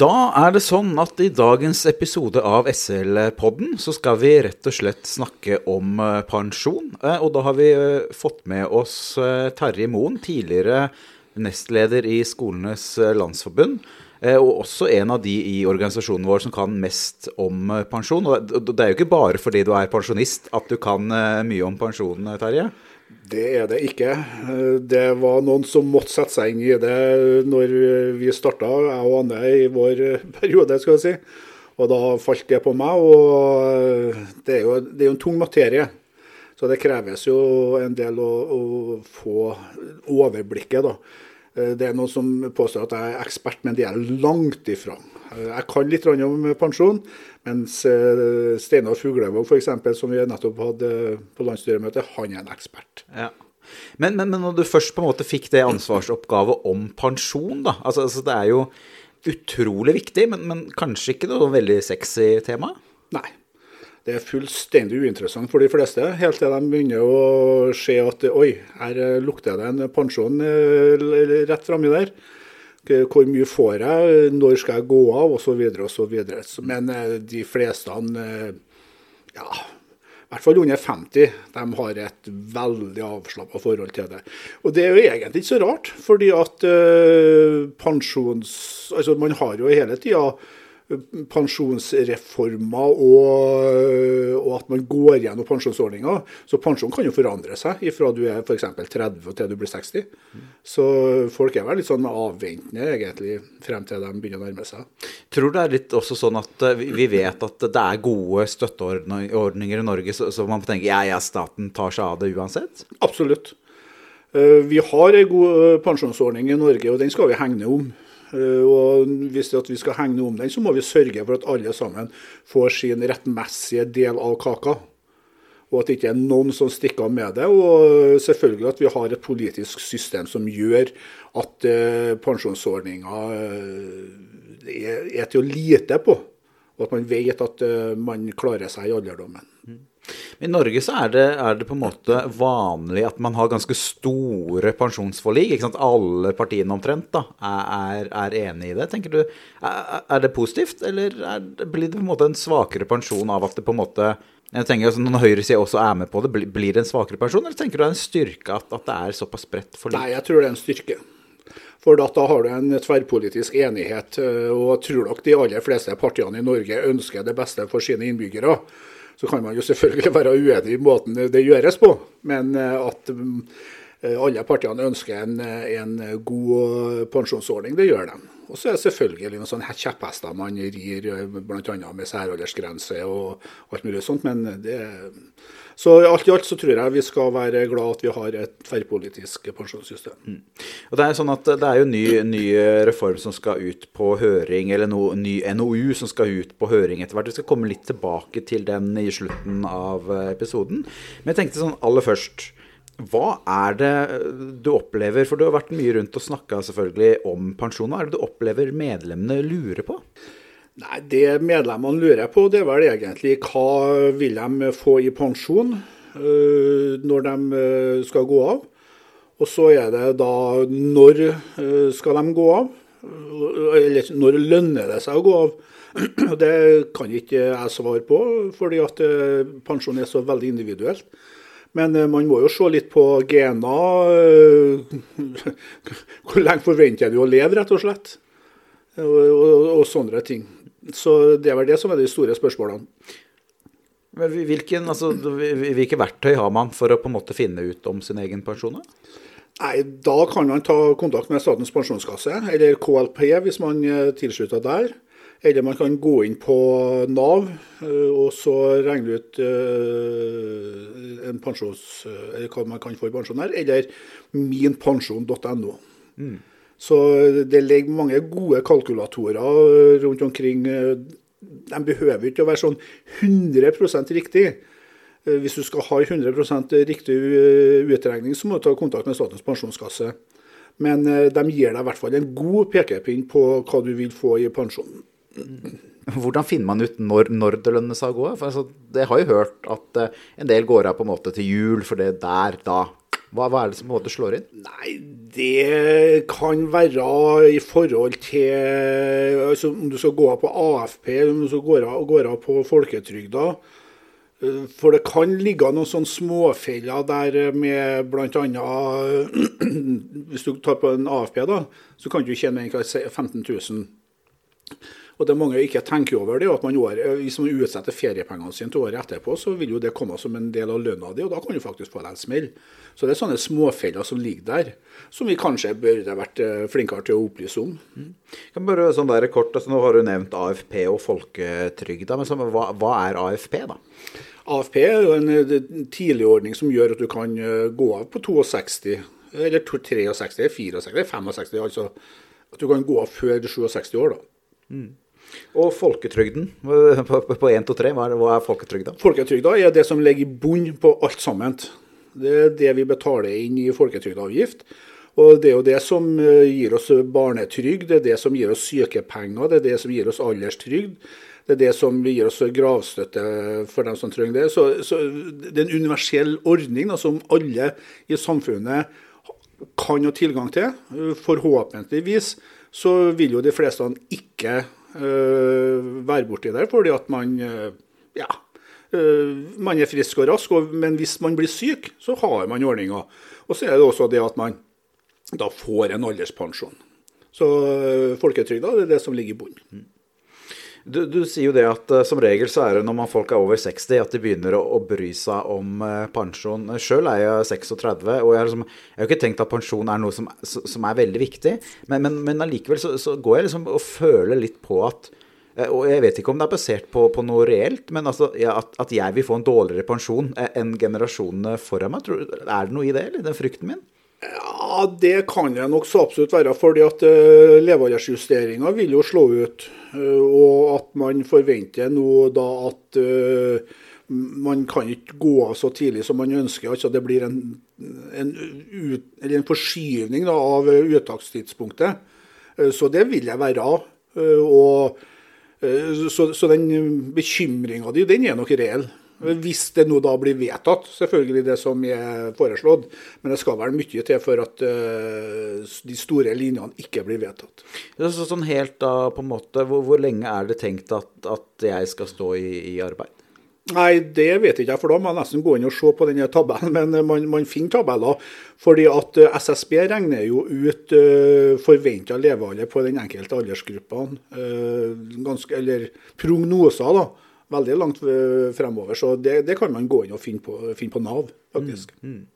Da er det sånn at i dagens episode av SL-podden så skal vi rett og slett snakke om eh, pensjon. Eh, Og da har vi eh, fått med oss Terje Moen, tidligere nestleder i Skolenes landsforbund. Og også en av de i organisasjonen vår som kan mest om pensjon. Og det er jo ikke bare fordi du er pensjonist at du kan mye om pensjon, Terje. Det er det ikke. Det var noen som måtte sette seg inn i det når vi starta, jeg og Anne, i vår periode, skal jeg si. Og da falt det på meg. Og det er jo, det er jo en tung materie. Så det kreves jo en del å, å få overblikket, da. Det er noen som påstår at jeg er ekspert, men det er langt ifra. Jeg kan litt om pensjon, mens eh, Steinar Fuglevåg f.eks., som vi nettopp hadde på landsstyremøte, han er en ekspert. Ja. Men, men, men når du først på en måte fikk det ansvarsoppgavet om pensjon, da. Altså, altså det er jo utrolig viktig, men, men kanskje ikke noe veldig sexy tema? Nei. Det er fullstendig uinteressant for de fleste, helt til de begynner å se at oi, her eh, lukter det en pensjon eh, rett framme der. Hvor mye får jeg, når skal jeg gå av, osv. osv. Men eh, de fleste, eh, ja, i hvert fall under 50, de har et veldig avslappa forhold til det. Og det er jo egentlig ikke så rart, fordi at øh, pensjons... Altså, man har jo hele tida pensjonsreformer og, og at man går gjennom pensjonsordninger. Så pensjon kan jo forandre seg fra du er f.eks. 30 til du blir 60. Så folk er vel litt sånn avventende egentlig frem til de begynner å nærme seg. Tror det er litt også sånn at eh, vi vet at det er gode støtteordninger i Norge, så, så man tenker ja, ja, staten tar seg av det uansett? Absolutt. Eh, Vi har en god eh, pensjonsordning i Norge, og den skal vi hegne om. Eh, Og Hvis det at vi skal hegne om den, så må vi sørge for at alle sammen får sin rettmessige del av kaka. Og at det ikke er noen som stikker av med det. Og selvfølgelig at vi har et politisk system som gjør at eh, pensjonsordninga eh, er, til å lite på. Og at man vet at man klarer seg i alderdommen. I Norge så er det, er det på en måte vanlig at man har ganske store pensjonsforlik. ikke sant? Alle partiene omtrent da, er, er enig i det. Tenker du, Er, er det positivt, eller er, det- blir det på en måte en svakere pensjon av at det på en måte jeg tenker altså Når høyresida også er med på det, blir det en svakere pensjon, eller tenker du det er en styrke at, at det er såpass bredt forlik? Nei, jeg tror det er en styrke. For da, da har du en tverrpolitisk enighet, eh, og jeg tror nok de aller fleste partiene i Norge ønsker det beste for sine innbyggere. Så kan man jo selvfølgelig være uenig i måten det gjøres på, men eh, at eh, alle partiene ønsker en, eh, en god pensjonsordning, det gjør de. Og så er det selvfølgelig noen sånne kjepphester man rir, bl.a. med særaldersgrense og alt mulig sånt. men det så alt i alt så tror jeg vi skal være glad at vi har et tverrpolitisk pensjonssystem. Og Det er sånn at det er jo ny, ny reform som skal ut på høring, eller no, ny NOU som skal ut på høring etter hvert. Vi skal komme litt tilbake til den i slutten av eh, episoden. Men jeg tenkte sånn aller først Hva er det du opplever, for du har vært mye rundt og snakka selvfølgelig om pensjon. Hva er det du opplever medlemmene lurer på? Nei, Det medlemmene lurer på, det er vel egentlig hva vil de få i pensjon øh, når de øh, skal gå av. Og så er det da når øh, skal de gå av? Eller når lønner det seg å gå av? Det kan ikke jeg svare på, fordi at pensjon er så veldig individuelt. Men øh, man må jo se litt på gener. øh, Hvor lenge forventer du å leve, rett og slett? og, og, og sånne ting. Så det er vel det som er de store spørsmålene. Men Hvilken, altså, hvilke verktøy har man for å på en måte finne ut om sin egen pensjon? Nei, Da kan man ta kontakt med Statens pensjonskasse, eller KLP hvis man tilslutter tilslutta der. Eller man kan gå inn på Nav øh, og så regne ut øh, en pensjons, eller hva man kan få i pensjon her, eller minpensjon.no. Så det ligger mange gode kalkulatorer rundt omkring. De behøver ikke å være sånn 100 riktig. Eh, Hvis du skal ha 100 riktig eh, utregning, så må du ta kontakt med Statens pensjonskasse. Men eh, de gir deg i hvert fall en god pekepinn på hva du vil få i pensjonen. Hvordan finner man ut når, når det lønner seg å gå? For altså, jeg har jo hørt at eh, en del går av på en måte til jul, for det der, da Hva, hva er det som måte slår inn? Nei, det kan være i forhold til altså, Om du skal gå av på AFP, om du skal gå av, gå av på folketrygda. Eh, For det kan ligge noen sånne småfeller der med bl.a. Hvis du tar på en AFP, da, så kan du tjene 15 000. Og det mange ikke tenker over, det er at man år, hvis man utsetter feriepengene sine til året etterpå, så vil jo det komme som en del av lønna di, og da kan du faktisk få deg en smell. Så det er sånne småfeller som ligger der, som vi kanskje burde vært eh, flinkere til å opplyse om. Kan bare sånn der kort, altså Nå har du nevnt AFP og folketrygda, men så, hva, hva er AFP, da? AFP er jo en eh, tidlig ordning som gjør at du kan eh, gå av på 62, eller 63, 64, 65, altså at du kan gå av før 67 år, da. Og folketrygden på 1, 2, 3, hva er, hva er folketrygda? Folketrygda er det som ligger i bunnen på alt sammen. Det er det vi betaler inn i folketrygdavgift. Og det er jo det som eh, gir oss barnetrygd, det er det som gir oss sykepenger, det er det som gir oss alderstrygd. Det er det som gir oss gravstøtte for dem som trenger det. Så, så det er en universell ordning da, som alle i samfunnet kan ha tilgang til. Forhåpentligvis så vil jo de fleste ikke være borti der, fordi at man øh, ja, øh, man er frisk og rask. Men hvis man blir syk, så har man ordninga. Og så er det også det at man da får en alderspensjon. Så folketrygda det er det som ligger i bunnen. Du, du, sier jo det at uh, som regel så er det når man folk er over 60 at de begynner å, å bry seg om uh, pensjon. Sjøl er jeg 36, og jeg, liksom, jeg, har ikke tenkt at pensjon er noe som, som er veldig viktig. Men, men, men allikevel så, så, går jeg liksom og føler litt på at uh, Og jeg vet ikke om det er basert på, på noe reelt, men altså, ja, at, at, jeg vil få en dårligere pensjon enn generasjonene foran meg. Tror, er det noe i det, eller den frykten min? Ja, Det kan det nok så absolutt være. fordi at uh, levealdersjusteringa vil jo slå ut. Uh, og at man forventer nå da at uh, man kan ikke gå av så tidlig som man ønsker. altså Det blir en, en, ut, en forskyvning da, av uttakstidspunktet. Uh, så det vil jeg være. og så, så den bekymringa di, den er nok reell. Hvis det nå da blir vedtatt, selvfølgelig det som er foreslått. Men det skal være mye til for at uh, de store linjene ikke blir vedtatt. Så, sånn helt da, på en måte, hvor, hvor lenge er det tenkt at, at jeg skal stå i, i, arbeid? Nei, det vet jeg ikke for da må jeg nesten gå inn og se på denne tabellen. Men man, man finner tabeller. fordi at SSB regner jo ut uh, forventa levealder på den enkelte aldersgruppa. Uh, eller prognoser, da veldig langt fremover. Så det, det, kan man gå inn og finne på, finne på Nav, faktisk. Mm, mm.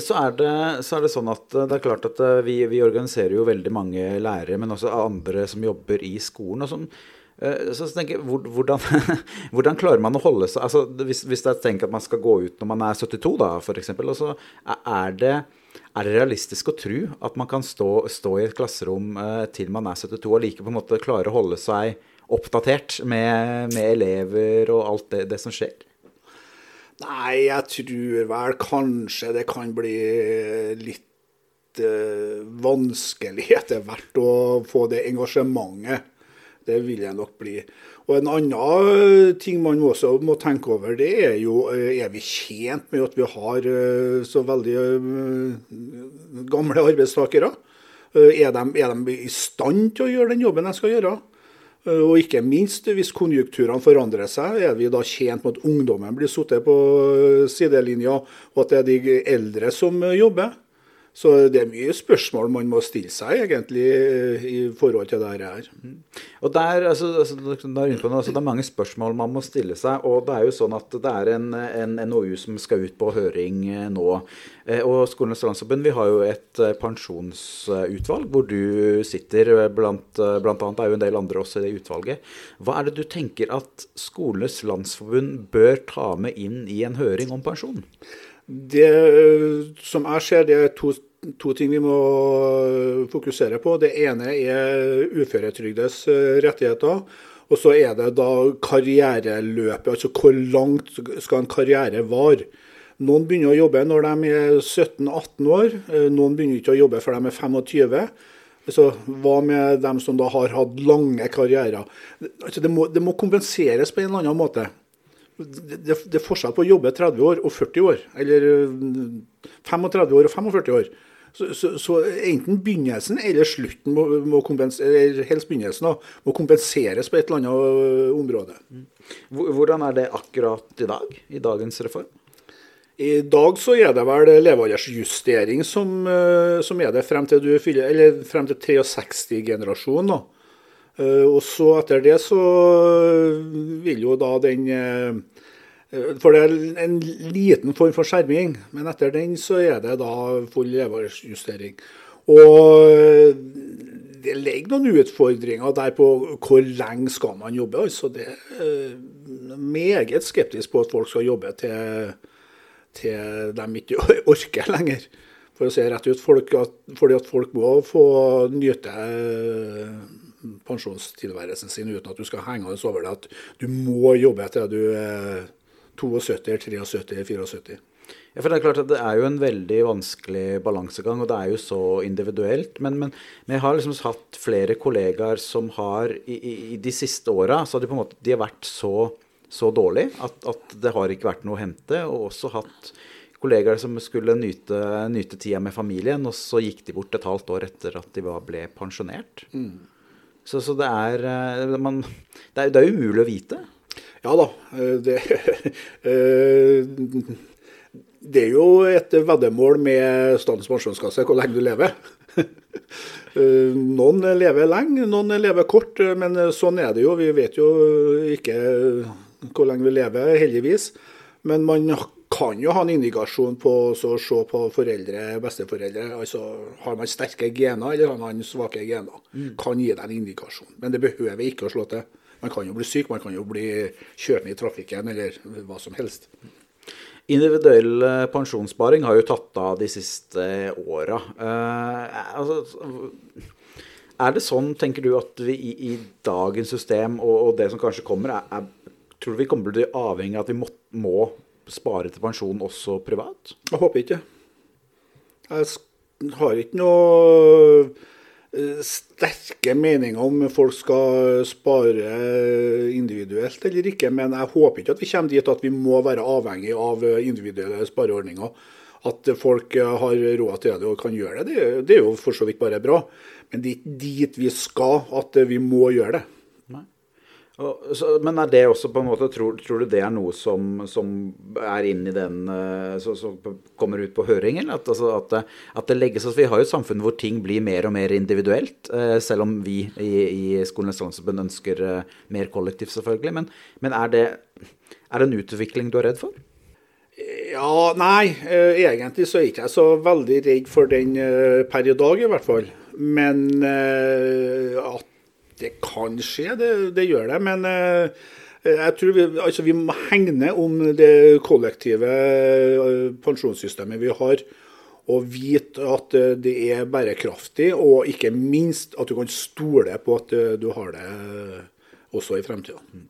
Så er, det, så er, det, sånn at det er klart at vi, vi, organiserer jo veldig mange lærere, men også andre som jobber i skolen. og sånn. så tenker jeg, hvordan, hvordan, klarer man å holde seg altså Hvis, hvis jeg tenker at man skal gå ut når man er 72, da, f.eks., er det, er det realistisk å tro at man kan stå, stå i et klasserom til man er 72 og like på en måte klare å holde seg oppdatert med, med elever og alt det, det, som skjer? Nei, jeg tror vel kanskje det kan bli litt uh, vanskelig etter hvert å få det engasjementet. Det vil jeg nok bli. Og En annen ting man også må tenke over, det er jo er vi tjent med at vi har så veldig gamle arbeidstakere? Er de, er de i stand til å gjøre den jobben de skal gjøre? Eh, og ikke minst, hvis konjunkturene forandrer seg, er vi da tjent med at ungdommen blir sittet på eh, sidelinja, og at det er de eldre som eh, jobber. Så det er mye spørsmål man må stille seg egentlig i forhold til det her. Og der, altså, altså, der innpå, altså, Det er mange spørsmål man må stille seg. og Det er jo sånn at det er en, en NOU som skal ut på høring eh, nå. Eh, og Skolenes landsforbund vi har jo et eh, pensjonsutvalg hvor du sitter. Blant, blant annet er jo en del andre også i det utvalget. Hva er det du tenker at Skolenes landsforbund bør ta med inn i en høring om pensjon? Det som jeg ser, det er to, to, ting vi må fokusere på. Det ene er uføretrygdes eh, rettigheter. Og så er det da karriereløpet, altså hvor langt skal en karriere vare. Noen begynner å jobbe når de er 17-18 år, eh, noen begynner ikke å jobbe før de er 25. Så Hva med dem som da har hatt lange karrierer? Altså det, må, det må kompenseres på en eller annen måte. Det, det er forskjell på å jobbe 30 år og 40 år, eller 35 år og 45 år. Så, så, så enten begynnelsen eller slutten må, må eller helst begynnelsen da, må kompenseres på et eller annet område. Hvordan er det akkurat i dag, i dagens reform? I dag så er det vel levealdersjustering som, som er det frem til, du fyller, eller frem til 63-generasjonen. Eh, og så etter det så vil jo da den eh, For det er en liten form for skjerming, men etter den så er det da full levealdersjustering. Og eh, det ligger noen utfordringer der på hvor lenge skal man jobbe. altså Det er meget skeptisk på at folk skal jobbe til, til de ikke orker lenger. For å si rett ut. Folk, fordi at folk må få nyte pensjonstilværelsen sin uten at du skal henge over det at du må jobbe etter at du er 72, 73, 74. Ja, for Det er klart at det er jo en veldig vanskelig balansegang, og det er jo så individuelt. Men, men, men jeg har liksom hatt flere kollegaer som har i, i, i de siste åra så de på en måte de har vært så, så dårlige at, at, det har ikke vært noe å hente. Og også hatt kollegaer som skulle nyte, nyte tida med familien, og så gikk de bort et halvt år etter at de ble pensjonert. Mm. Så, så det, er, eh, man, det, er, det er umulig å vite. Ja da. Eh, det, eh, det er jo et veddemål med Statens pensjonskasse hvor lenge du lever. Noen lever lenge, noen lever kort, men sånn er det jo. Vi vet jo ikke hvor lenge vi lever, heldigvis. Men man kan jo ha en indikasjon på å se på foreldre, besteforeldre. altså Har man sterke gener, eller har man svake gener? Mm. Kan gi deg en indikasjon. Men det behøver ikke å slå til. Man kan jo bli syk, man kan jo bli kjørt ned i trafikken, eller hva som helst. Individuell eh, pensjonssparing har jo tatt av de siste åra. Eh, altså, er det sånn, tenker du, at vi i, i dagens system og, og, det som kanskje kommer, er, er, tror du vi kommer til å bli avhengig av at vi må, må spare til pensjon også privat? Jeg håper ikke. Jeg har ikke noe eh, sterke meninger om folk skal spare individuelt eller ikke, men jeg håper ikke at vi kommer dit at vi må være avhengig av individuelle spareordninger. At folk har råd til det og kan gjøre det, det er jo for så vidt bare bra. Men det er ikke dit vi skal at vi må gjøre det. Men er det også på en måte, tror, tror du det er noe som, som er inn i den Som eh, kommer ut på høring? Eller at, altså, at, at, det, legges altså, Vi har jo et samfunn hvor ting blir mer og mer individuelt. Eh, selv om vi i, i Skolenes landsforbund ønsker eh, mer kollektivt, selvfølgelig. Men, men er, det, er det en utvikling du er redd for? Ja, nei. Egentlig så er jeg ikke så veldig redd for den per i dag, i hvert fall. Men at det kan skje, det, det gjør det. Men eh, jeg tror vi, altså vi må hegne om det kollektive eh, pensjonssystemet vi har. Og vite at eh, det er bærekraftig, og ikke minst at du kan stole på at du har det også i fremtida. Mm.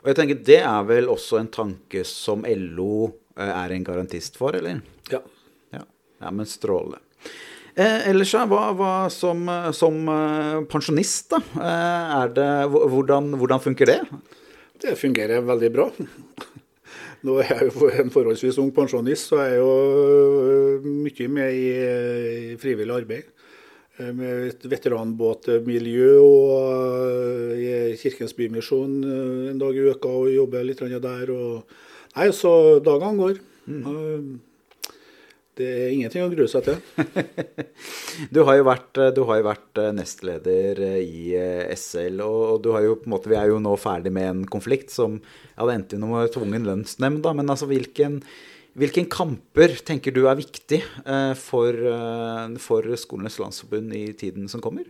Og jeg tenker Det er vel også en tanke som LO er en garantist for, eller? Ja. Ja, ja men strålende. Eh, ellers, hva, hva som, som, eh, pensjonist, da? Er det, hvordan, hvordan, funker det? Det fungerer veldig bra. Nå er jeg jo en forholdsvis ung pensjonist, så er jeg jo eh, mye med i, i frivillig arbeid. Med et veteranbåtmiljø og i Kirkens Bymisjon en dag i uka og jobber litt der. Og, nei, så dagene går. Mm. Det er ingenting å grue seg til. du, har jo vært, du har jo vært eh, nestleder eh, i eh, SL, og jo, måte, vi er jo nå ferdig med en konflikt som hadde endt i noe tvungen lønnsnemnd. Men altså, hvilken, hvilken, kamper tenker du er viktig for, for Skolenes landsforbund i tiden som kommer?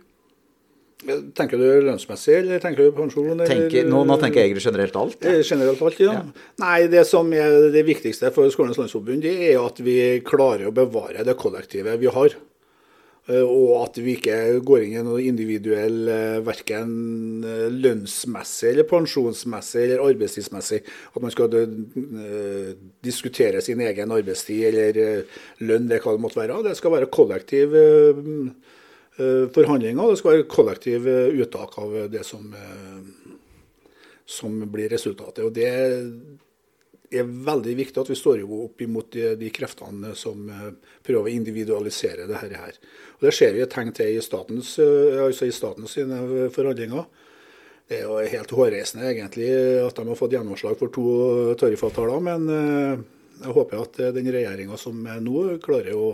Tenker du lønnsmessig, eller tenker du pensjon? Tenker, nå, nå, tenker jeg egentlig generelt alt. Ja. Eh, generelt alt, ja. ja. Nei, det som er det viktigste for Skolenes landsforbund, det er at vi klarer å bevare det kollektivet vi har. Eh, og at vi ikke går inn i noe individuell, eh, verken lønnsmessig eller pensjonsmessig eller arbeidstidsmessig. At man skal diskutere sin egen arbeidstid eller lønn, det hva det måtte være. Det skal være kollektiv forhandlinger. Det skal være kollektiv eh, uttak av det som, eh, som blir resultatet. Og det, er veldig viktig at vi står opp imot de, de kreftene som prøver å individualisere det her. Og Det ser vi tegn til i statens, altså i statens forhandlinger. Det er jo helt hårreisende egentlig at de har fått gjennomslag for to tariffavtaler, men jeg håper at den regjeringa som er nå, klarer å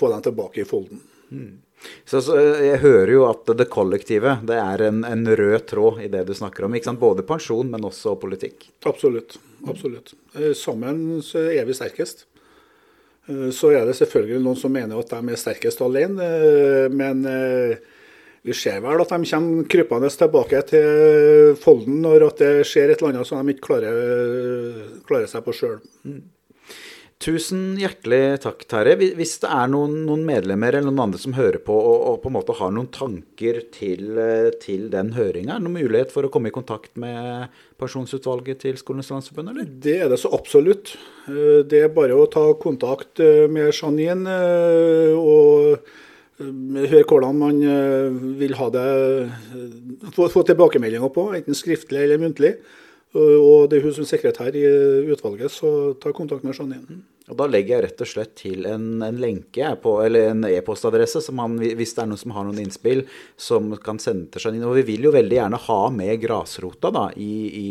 få dem tilbake i folden. Mm. Så, så, Jeg hører jo at det kollektive det er en, en, rød tråd i det du snakker om. ikke sant? Både pensjon, men også politikk. Absolutt. absolutt. Eh, sammen så er vi sterkest. Eh, så er det selvfølgelig noen som mener at de er sterkest alene, eh, men vi ser vel at de kommer krypende tilbake til Folden når det skjer et eller annet som de ikke klarer, klarer seg på sjøl. Tusen hjertelig takk, Terje. Hvis det er noen, noen, medlemmer eller noen andre som hører på og, og på en måte har noen tanker til, til den høringa, noen mulighet for å komme i kontakt med pensjonsutvalget til Skolenes landsforbund, eller? Det er det så absolutt. Det er bare å ta kontakt med Janine og Eh, høre hvordan man eh, vil ha det eh, få, få tilbakemeldinger på, enten skriftlig eller muntlig. Og det er hun som sekretær i utvalget, så ta kontakt med Janine. Og Da legger jeg rett og slett til en, en lenke på, eller en e-postadresse, hvis det er noen som har noen innspill, som kan sende til Janine. Og vi vil jo veldig gjerne ha med grasrota da, i, i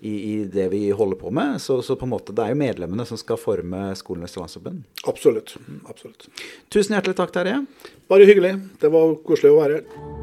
i, i, det vi holder på med. Så, så, på en måte det er jo medlemmene som skal forme Skolenes landsforbund. Absolutt. Absolutt. Tusen hjertelig takk, Terje. Bare hyggelig. Det var koselig å være her.